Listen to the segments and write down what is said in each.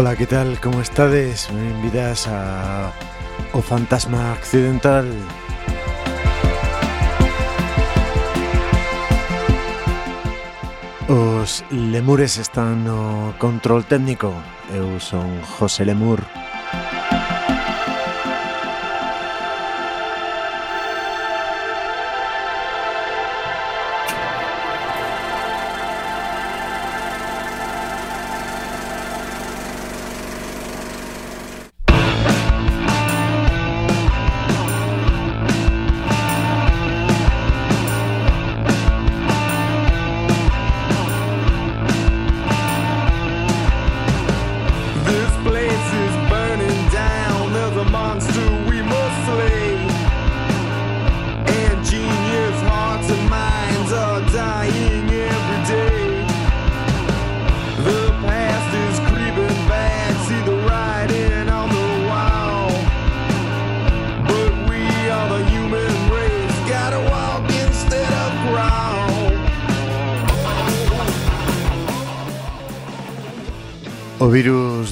Ola, que tal? Como estades? Benvidas a O Fantasma Accidental Os lemures están no control técnico Eu son José Lemur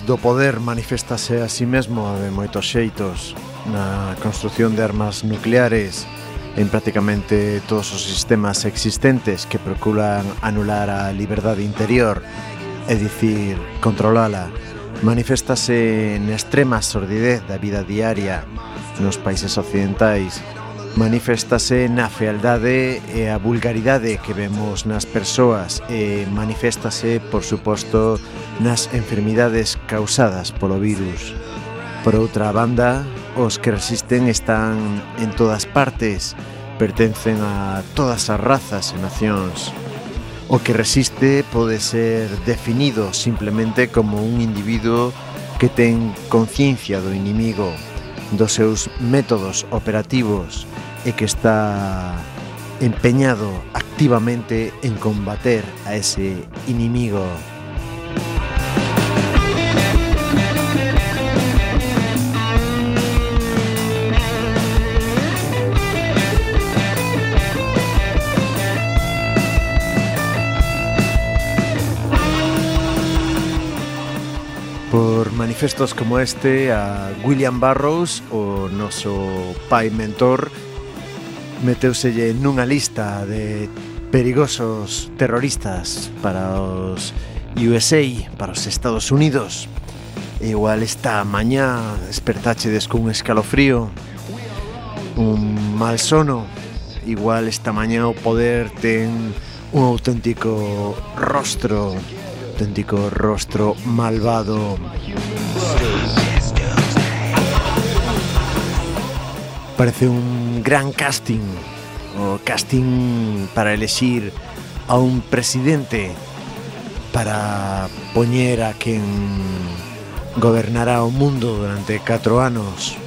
do poder manifestase a si sí mesmo de moitos xeitos na construción de armas nucleares en prácticamente todos os sistemas existentes que procuran anular a liberdade interior, é dicir, controlala. Manifestase na extrema sordidez da vida diaria nos países occidentais manifestase na fealdade e a vulgaridade que vemos nas persoas e manifestase, por suposto, nas enfermidades causadas polo virus. Por outra banda, os que resisten están en todas partes, pertencen a todas as razas e nacións. O que resiste pode ser definido simplemente como un individuo que ten conciencia do inimigo, dos seus métodos operativos e que está empeñado activamente en combater a ese inimigo. manifestos como este a William Barrows, o noso pai mentor, meteuselle nunha lista de perigosos terroristas para os USA, para os Estados Unidos. E igual esta mañá despertáchedes cun escalofrío, un mal sono, igual esta mañá o poder ten un auténtico rostro, auténtico rostro malvado. Parece un gran casting, o casting para elegir a un presidente para poñer a quen gobernará o mundo durante 4 anos.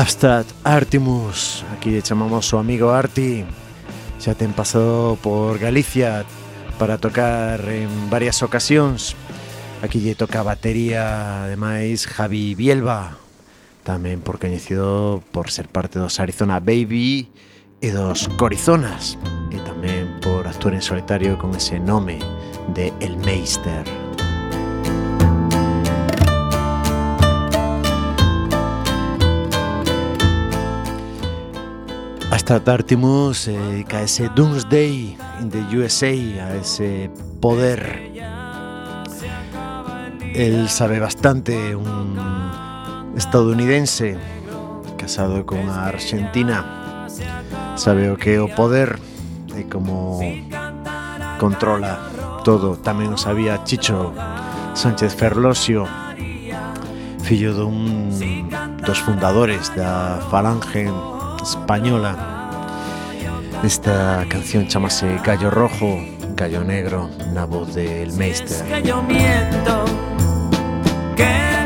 Abstract Artimus. Aquí chamamos o amigo Arti. Xa ten pasado por Galicia para tocar en varias ocasións. Aquí lle toca a batería, ademais, Javi Bielba, tamén por coñecido por ser parte dos Arizona Baby e dos Corizonas, e tamén por actuar en solitario con ese nome de El Meister. Esta partimos eh, ca ese Doomsday in the USA, a ese poder. Él sabe bastante, un estadounidense casado con a Argentina, sabe o que é o poder e como controla todo. Tamén o sabía Chicho Sánchez Ferlosio, fillo dun dos fundadores da Falange española Esta canción chamase Gallo Rojo, Gallo Negro, na voz del que yo miento, que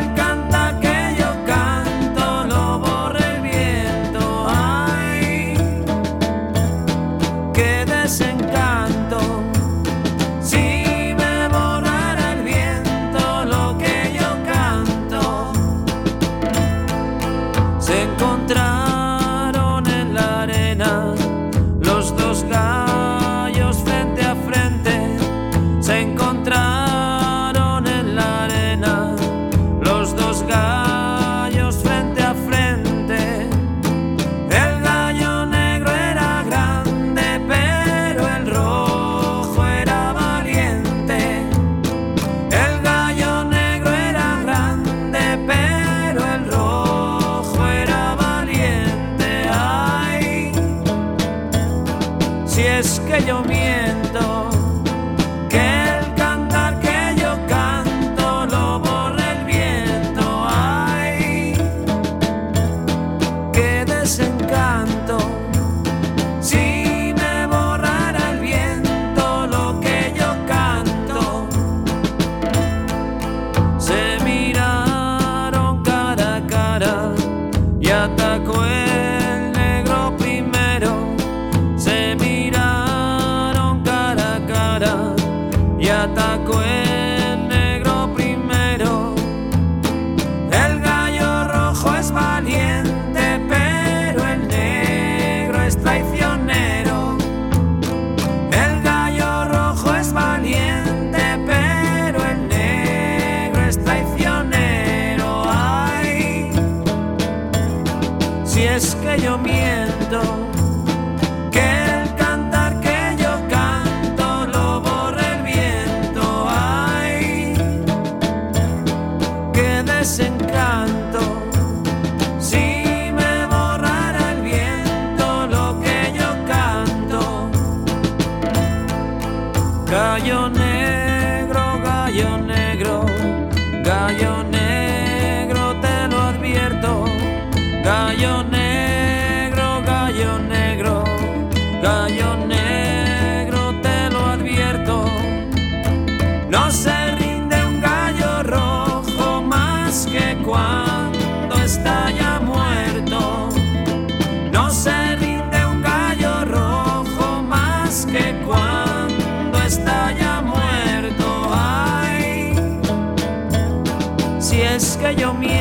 que yo miento,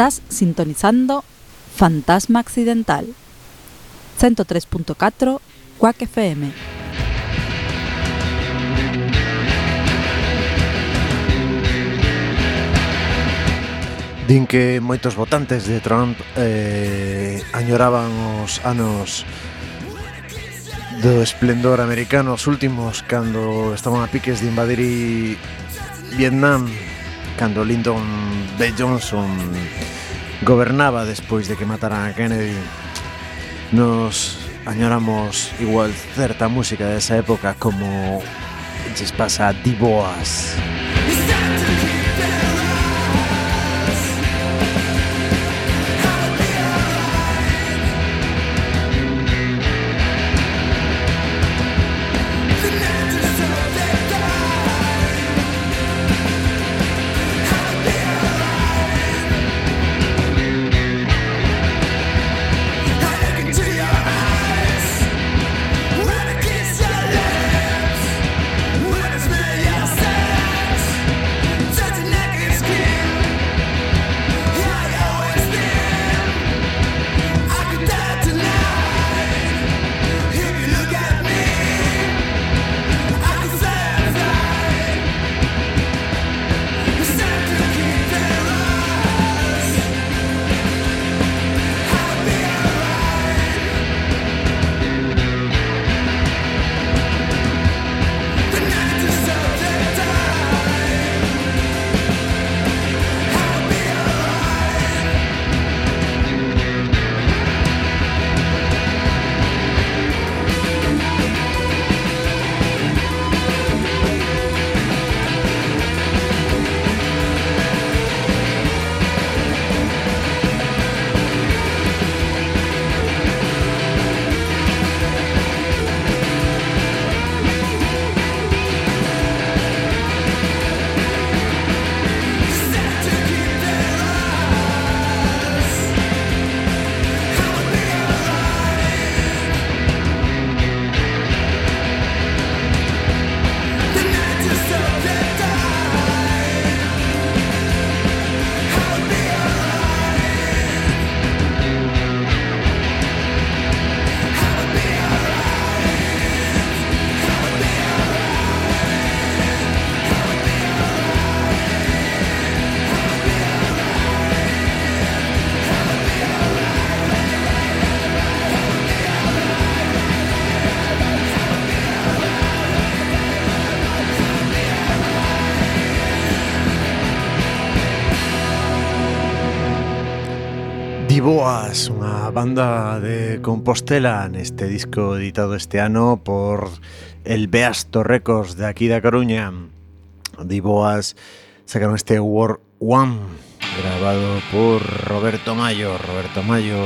Estás sintonizando Fantasma Accidental 103.4 Quack FM. Din que moitos votantes de Trump eh, añoraban os anos do esplendor americano os últimos cando estaban a piques de invadir Vietnam cando Lyndon B. Johnson gobernaba despois de que mataran a Kennedy. Nos añoramos igual certa música desa época como lles pasa a Di Boas. Banda de Compostela neste disco editado este ano por el Beasto Records de aquí da Coruña. Diboas sacaron este War One grabado por Roberto Mayo. Roberto Mayo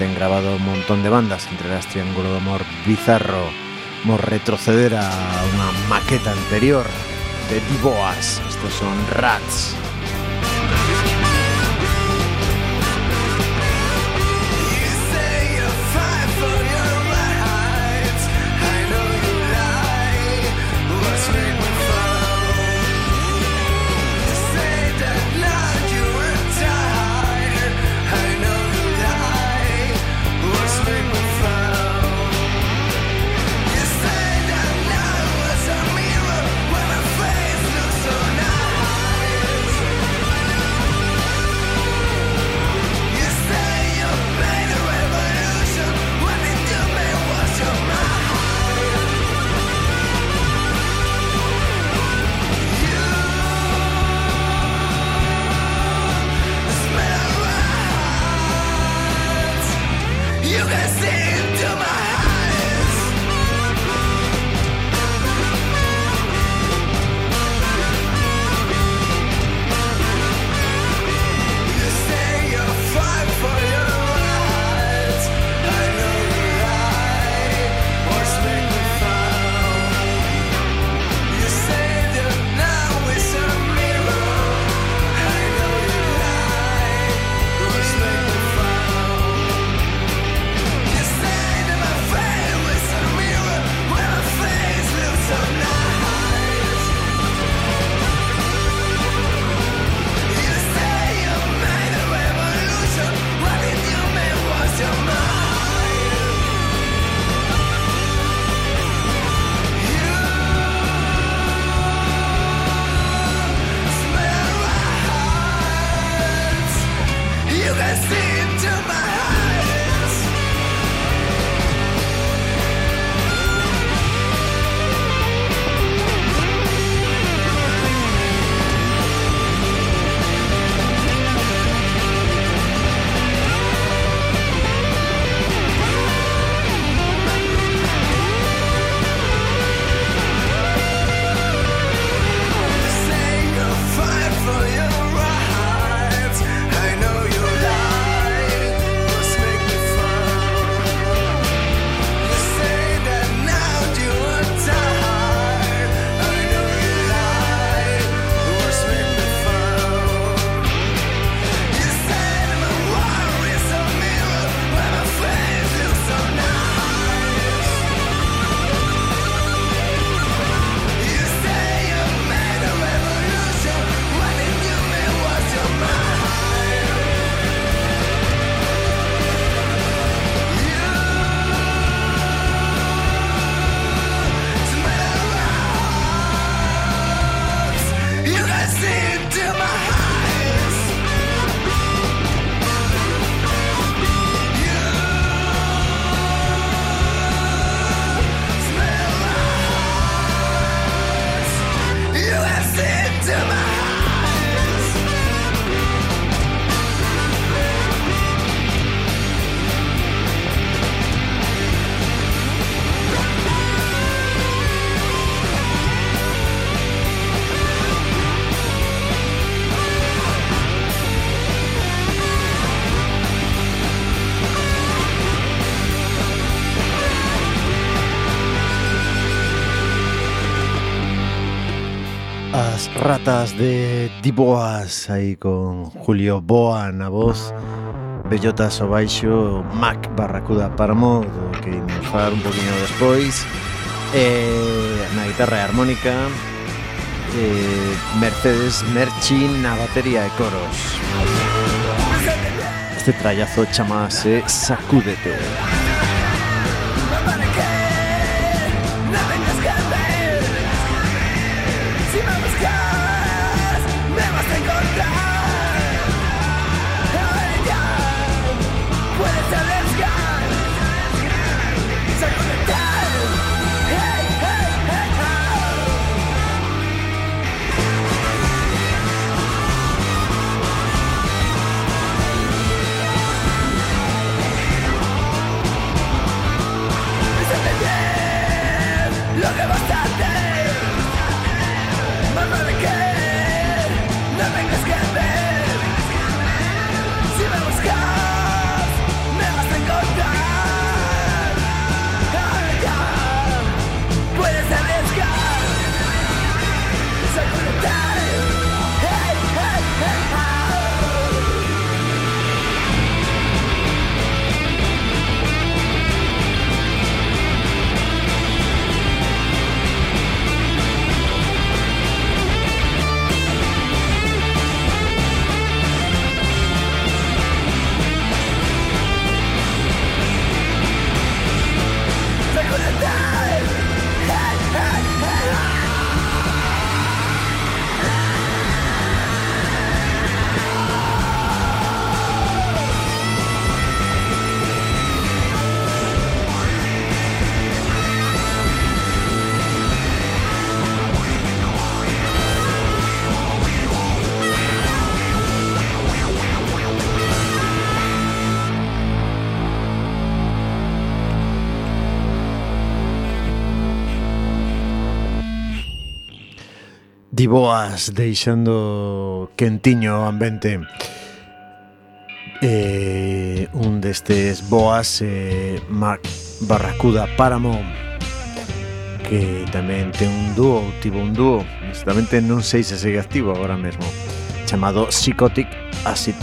ten grabado un montón de bandas, entre las Triángulo de Amor Bizarro. Vamos retroceder a unha maqueta anterior de Diboas. Estos son Rats. ratas de Diboas aí con Julio Boa na voz. Bellotas o baixo Mac Barracuda para do que imos falar un poquinho despois. E na guitarra e armónica e Mercedes Merchin na batería e coros. Este trallazo chamase Sacúdete Sacúdete. Diboas deixando quentiño o ambiente. Eh, un destes boas eh, Mark Barracuda Páramo que tamén ten un dúo, tivo un dúo, justamente non sei se segue activo agora mesmo, chamado Psychotic Acid.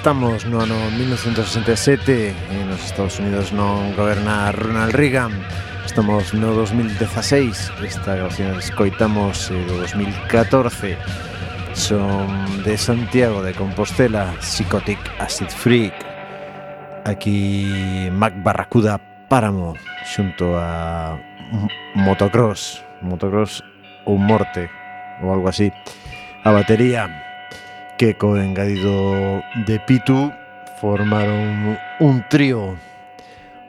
estamos no ano 1967 e nos Estados Unidos non goberna Ronald Reagan. Estamos no 2016, esta grabación escoitamos eh, do 2014 Son de Santiago de Compostela, Psychotic Acid Freak. Aquí Mac Barracuda Páramo xunto a Motocross Motocross ou Morte ou algo así. A batería que co engadido de Pitu formaron un trío,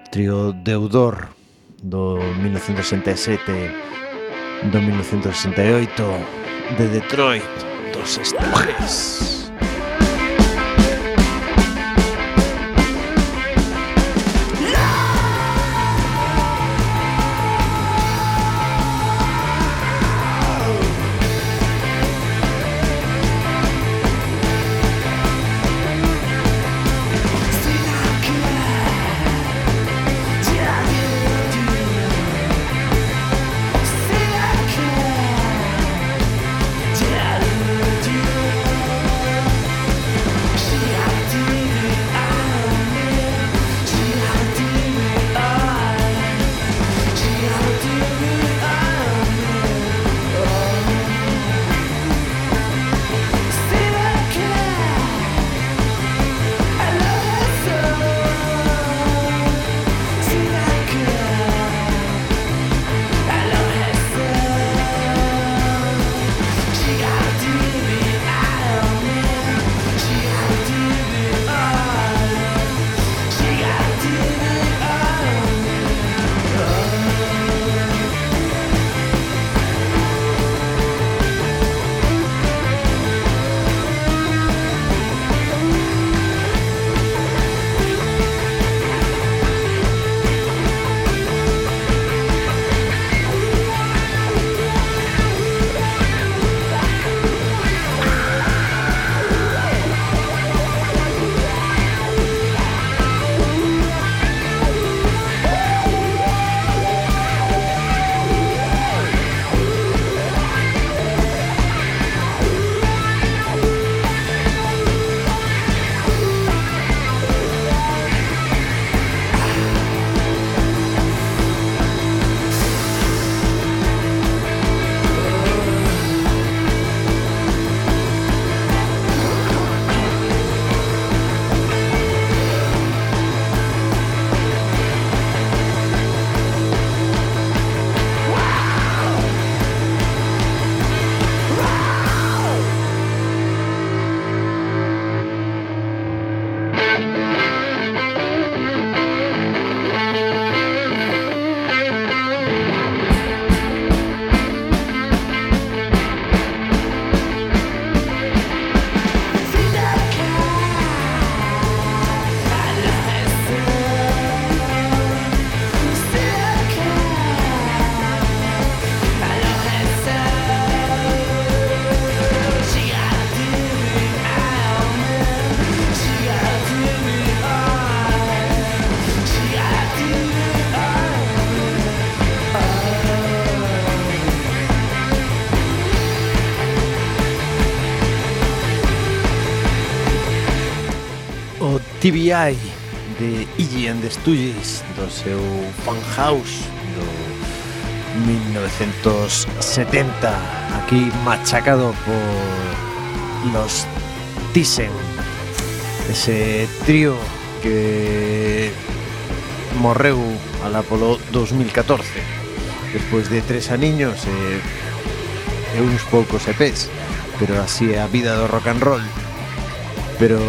trío deudor do 1967, do 1968, de Detroit, dos estujes. Sky de Iggy and the Stooges do seu Funhouse do 1970 aquí machacado por los Thyssen. Ese trío que morreu al Apolo 2014 despois de tres aniños e, e uns poucos EPs pero así é a vida do rock and roll. Pero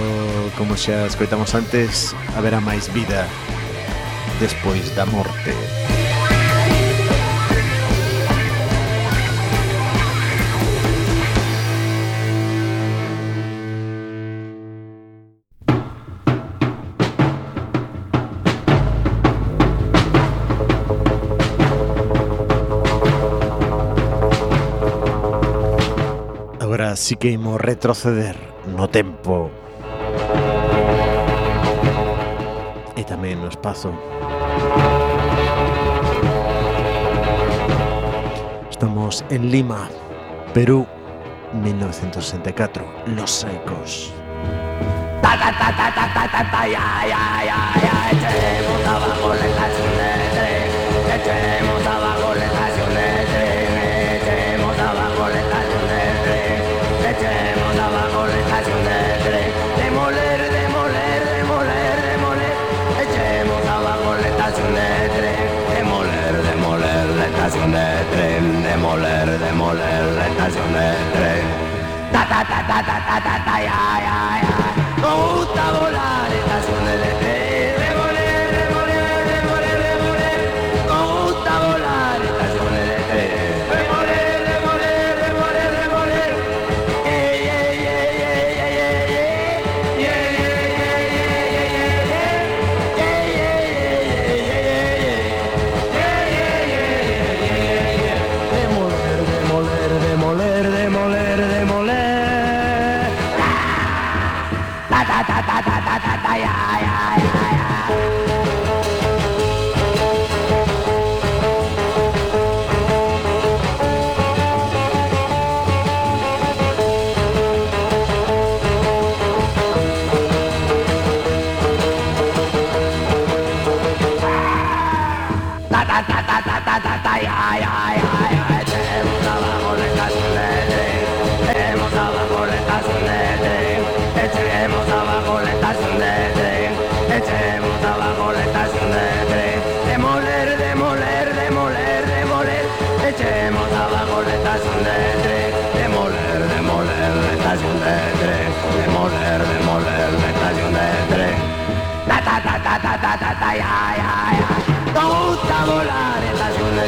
como xa escoitamos antes, haberá máis vida despois da morte. Agora sí que imos retroceder no tempo traspaso. Estamos en Lima, Perú, 1964. Los Saicos. nacional, red nacional, red. Ta ta ta ta ta ta ta ta ya ya ya.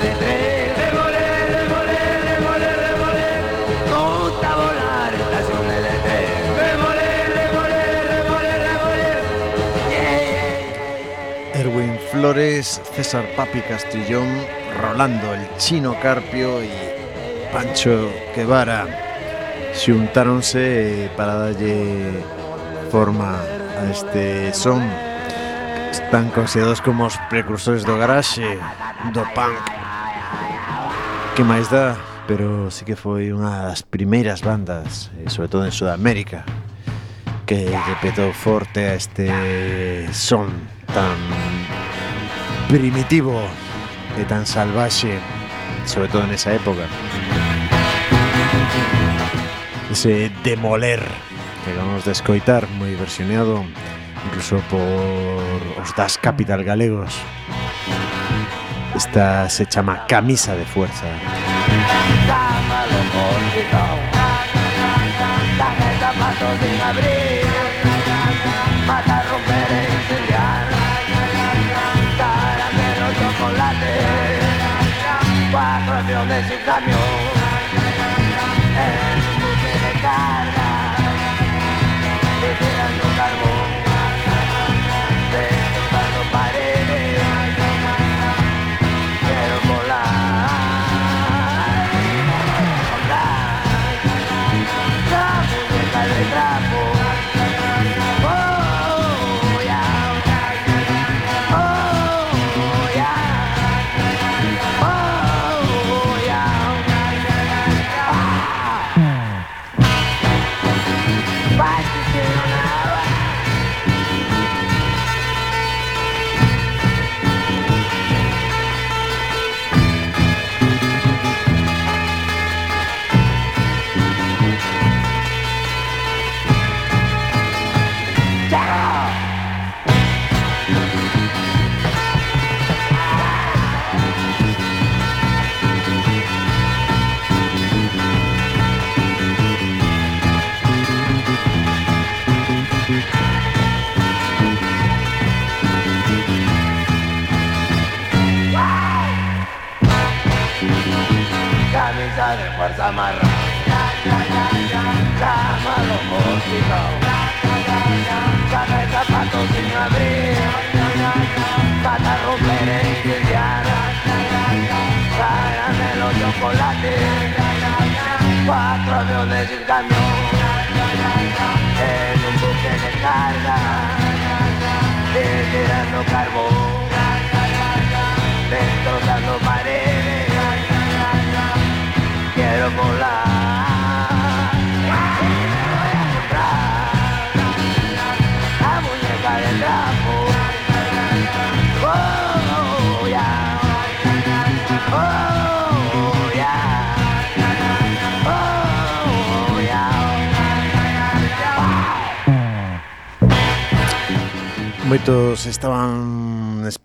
De. Erwin Flores, César Papi Castrillón, Rolando el Chino Carpio y Pancho Guevara xuntáronse para darlle forma a este son. están considerados como os precursores do garaxe, do punk. Que máis dá, pero sí que foi unha das primeiras bandas, eh, sobre todo en Sudamérica, que lle petou forte a este son tan primitivo e tan salvaxe, sobre todo nesa época. Ese demoler que vamos de escoitar, moi versioneado, incluso por os das Capital galegos. Esta se chama Camisa de Fuerza. Llámalo cortito, dame zapatos sin abrir, mata, romper e incendiar, caramelo, chocolate, cuatro aviones y camión,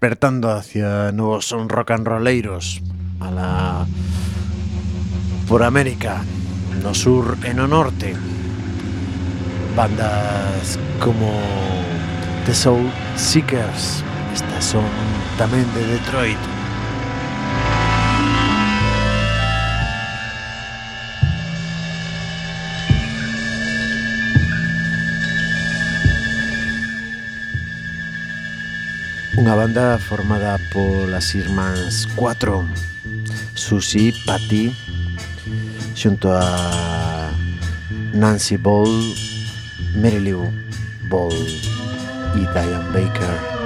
despertando hacia nuevos rock and rolleiros a la por América, no sur en no norte. Bandas como The Soul Seekers, estas son también de Detroit. Unha banda formada polas irmáns 4 Susi, Patty Xunto a Nancy Ball Mary Lou Ball e Diane Baker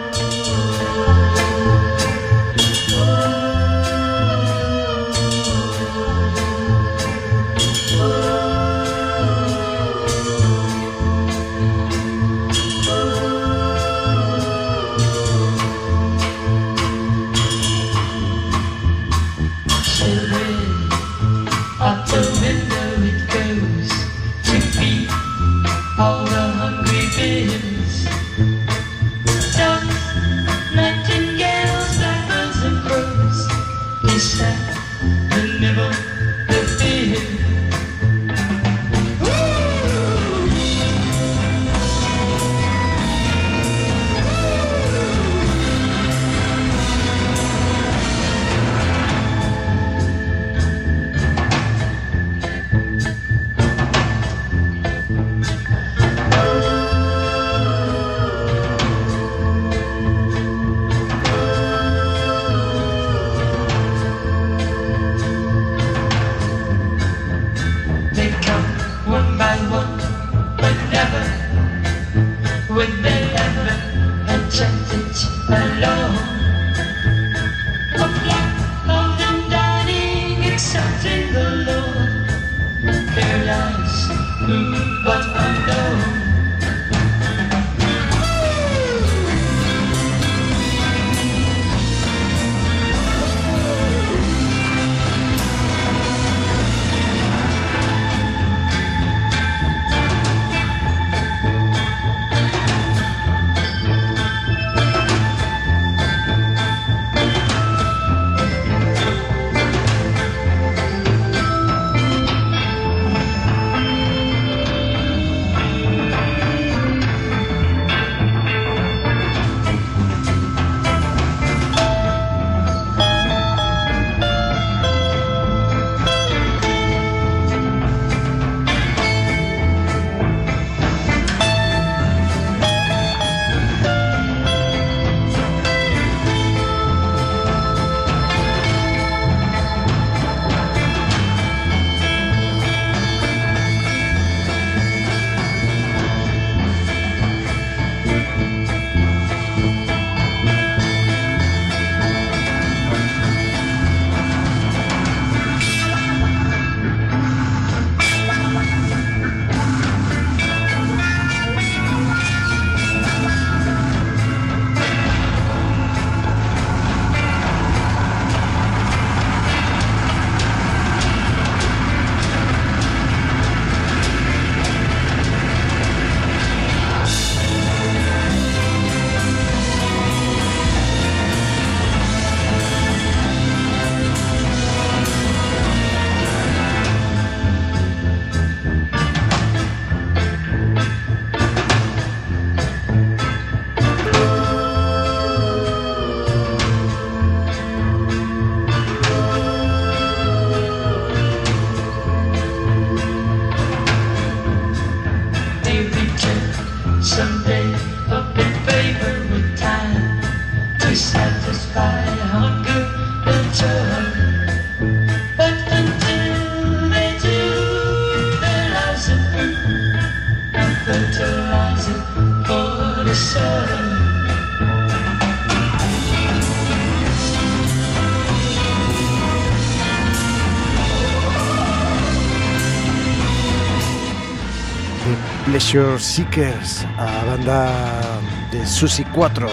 Seekers, a banda de Susi 4,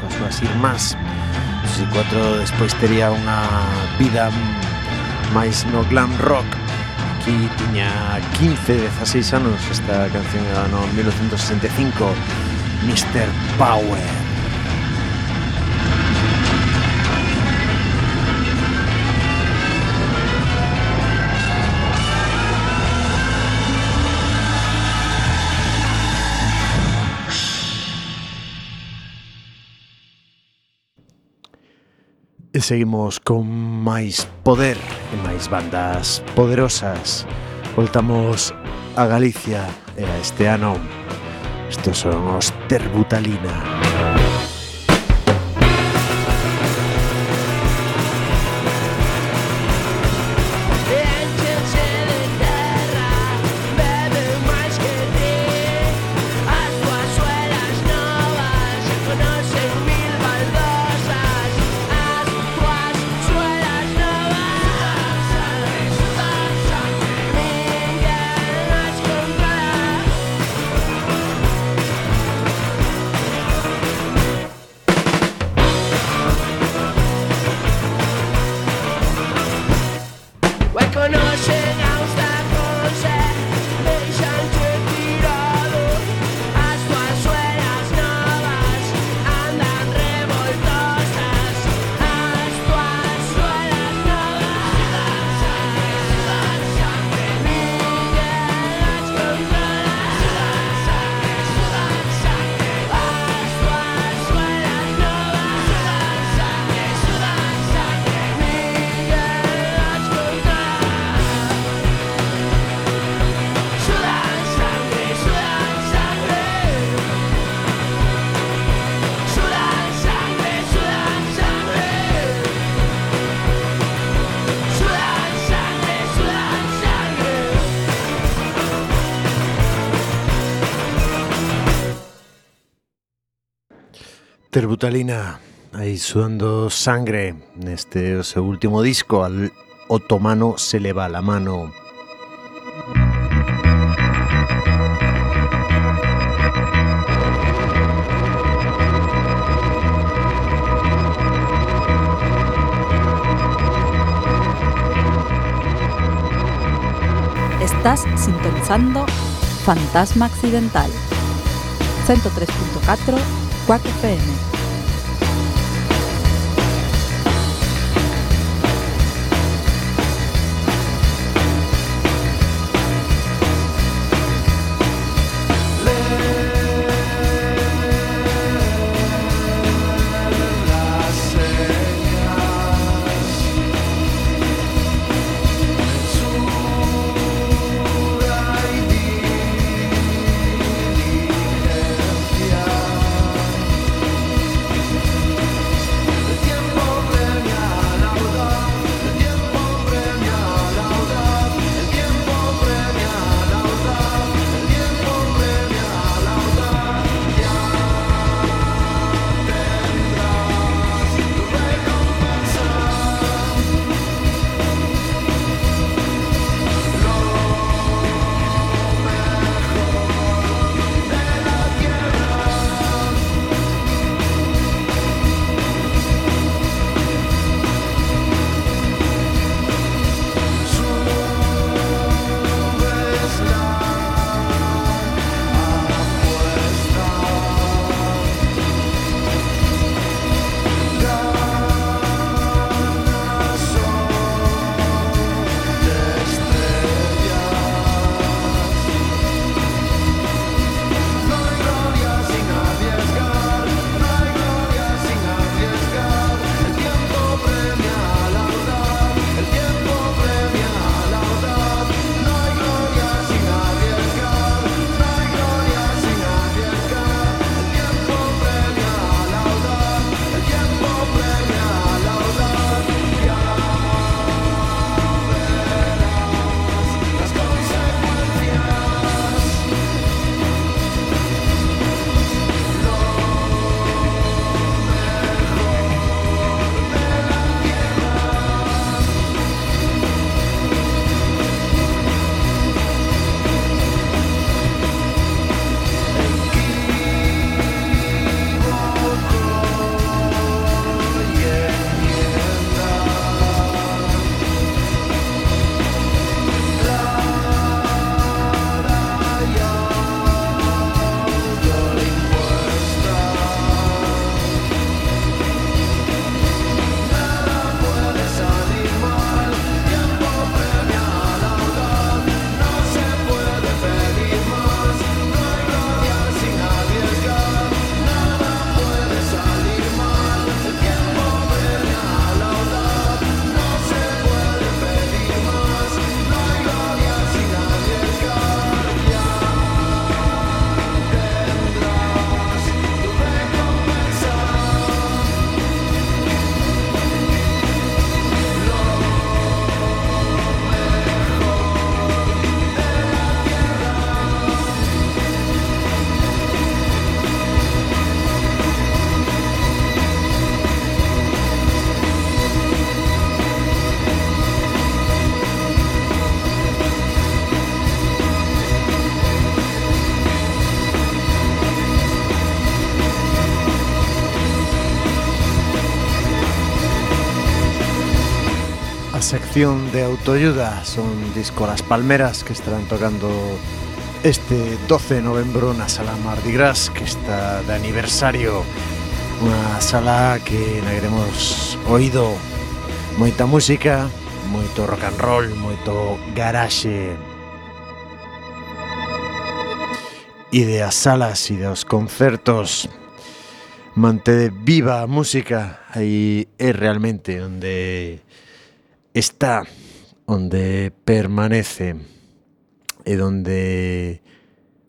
con súas irmás. Susi 4 despois tería unha vida máis no glam rock. Aquí tiña 15, 16 anos, esta canción era no 1965, Mr. Power. seguimos con máis poder e máis bandas poderosas. Voltamos a Galicia e a este ano. Estos son os Terbutalina. Terbutalina. Terbutalina, aí sudando sangre neste o seu último disco al otomano se le va la mano. Estás sintonizando Fantasma Accidental 103.4 Quack FM sección de autoayuda son disco Las Palmeras que estarán tocando este 12 de novembro na sala Mardi Gras que está de aniversario. Unha sala que na queremos oído moita música moito rock and roll moito garaxe. E de as salas e dos concertos mantede viva a música. Aí é realmente onde está Onde permanece E donde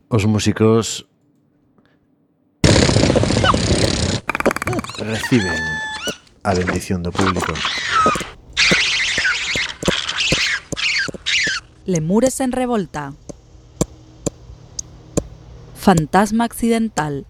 os músicos reciben a bendición do público. Lemures en revolta. Fantasma accidental.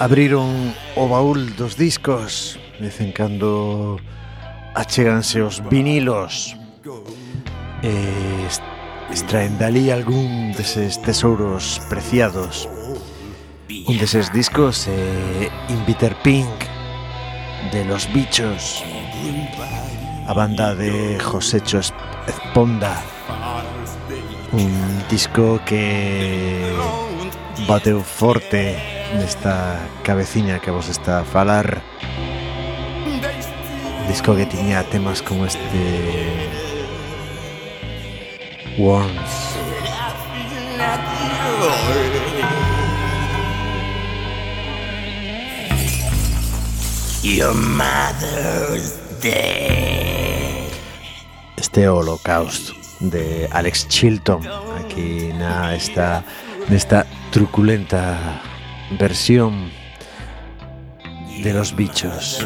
Abriron o baúl dos discos Dicen cando achéganse os vinilos. E extraen dali algún deses tesouros preciados. Un deses discos é Inviter Pink de Los Bichos A banda de Josecho Esponda. Un disco que bateu forte. Nesta cabeciña que vos está a falar disco que tiña temas como este Worms Your mother's dead. este Holocaust de Alex Chilton aquí na esta nesta truculenta versión de los bichos.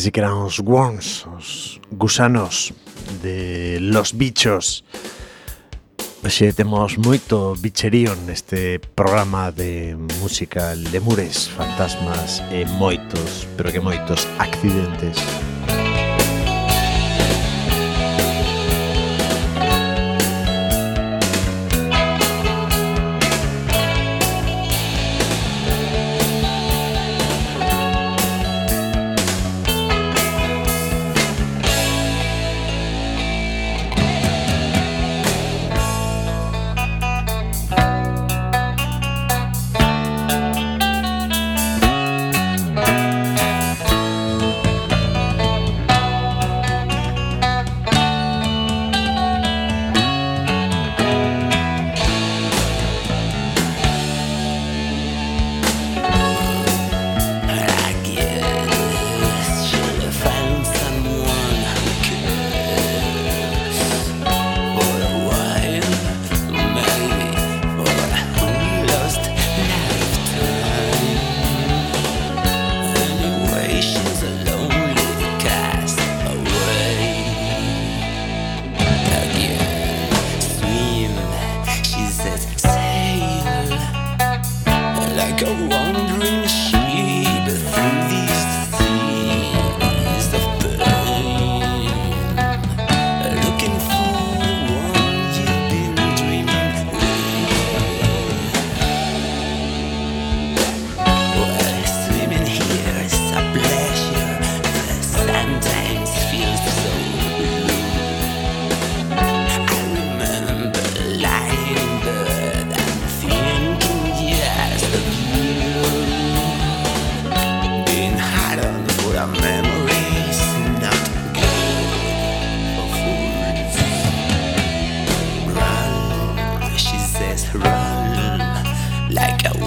Este sí que eran os Worms, os gusanos de los bichos. Xe temos moito bicherío neste programa de música lemures, fantasmas e moitos, pero que moitos accidentes. Run, like a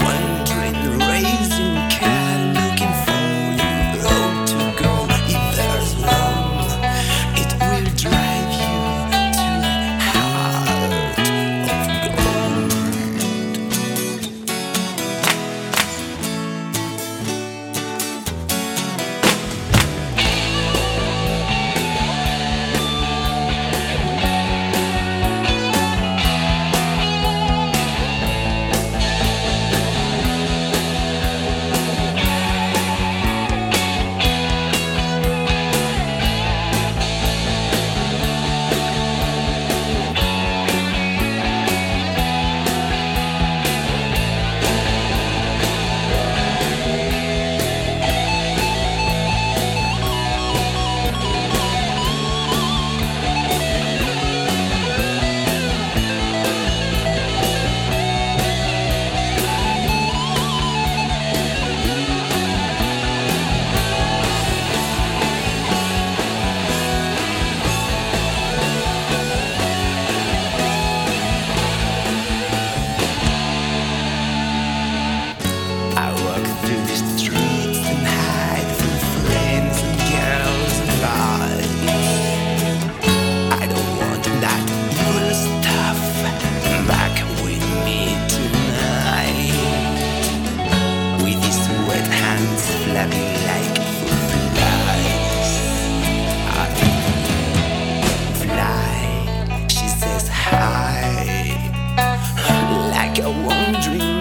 wondering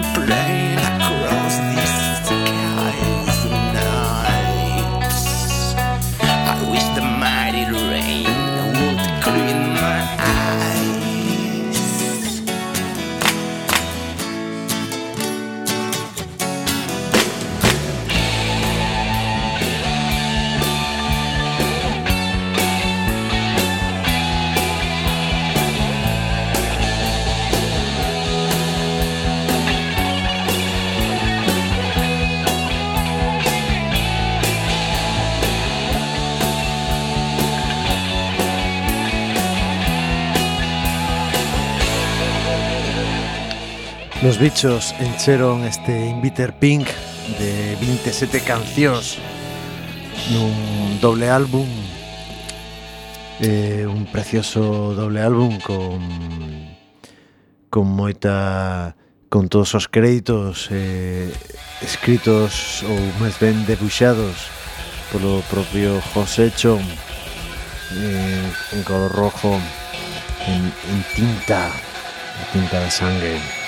Os bichos encheron este Inviter Pink de 27 cancións nun doble álbum eh, un precioso doble álbum con con moita con todos os créditos eh, escritos ou máis ben debuxados polo propio José Chon eh, en color rojo en, en tinta tinta de sangue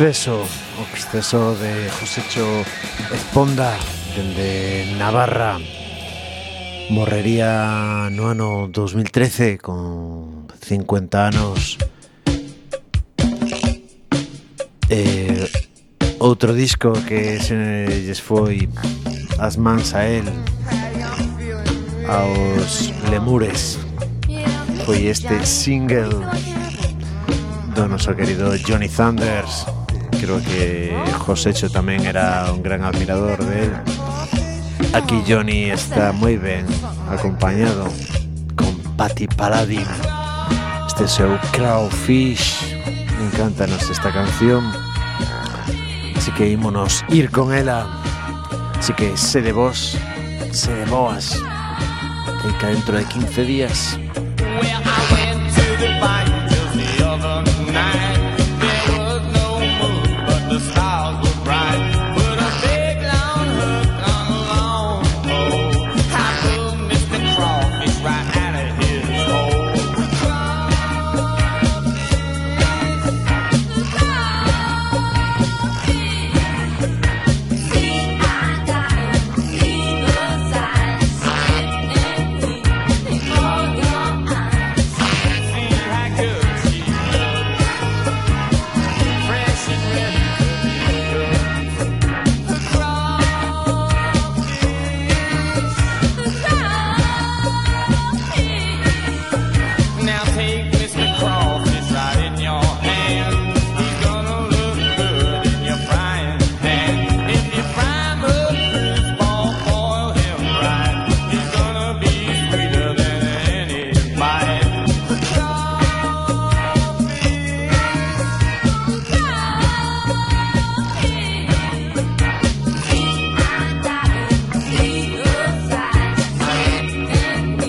exceso o exceso de Josecho Esponda dende Navarra. Morrería no ano 2013 con 50 anos. Eh, outro disco que se lles foi as mans a él aos lemures. Foi este single do noso querido Johnny Thunders. Creo que Josecho tamén era un gran admirador de él. Aquí Johnny está moi ben acompañado con Patty Paladin Este seu Crowfish Encántanos esta canción. Así que ímonos ir con ela Así que se de vos, se de boas. Teica dentro de 15 días. Well, I went to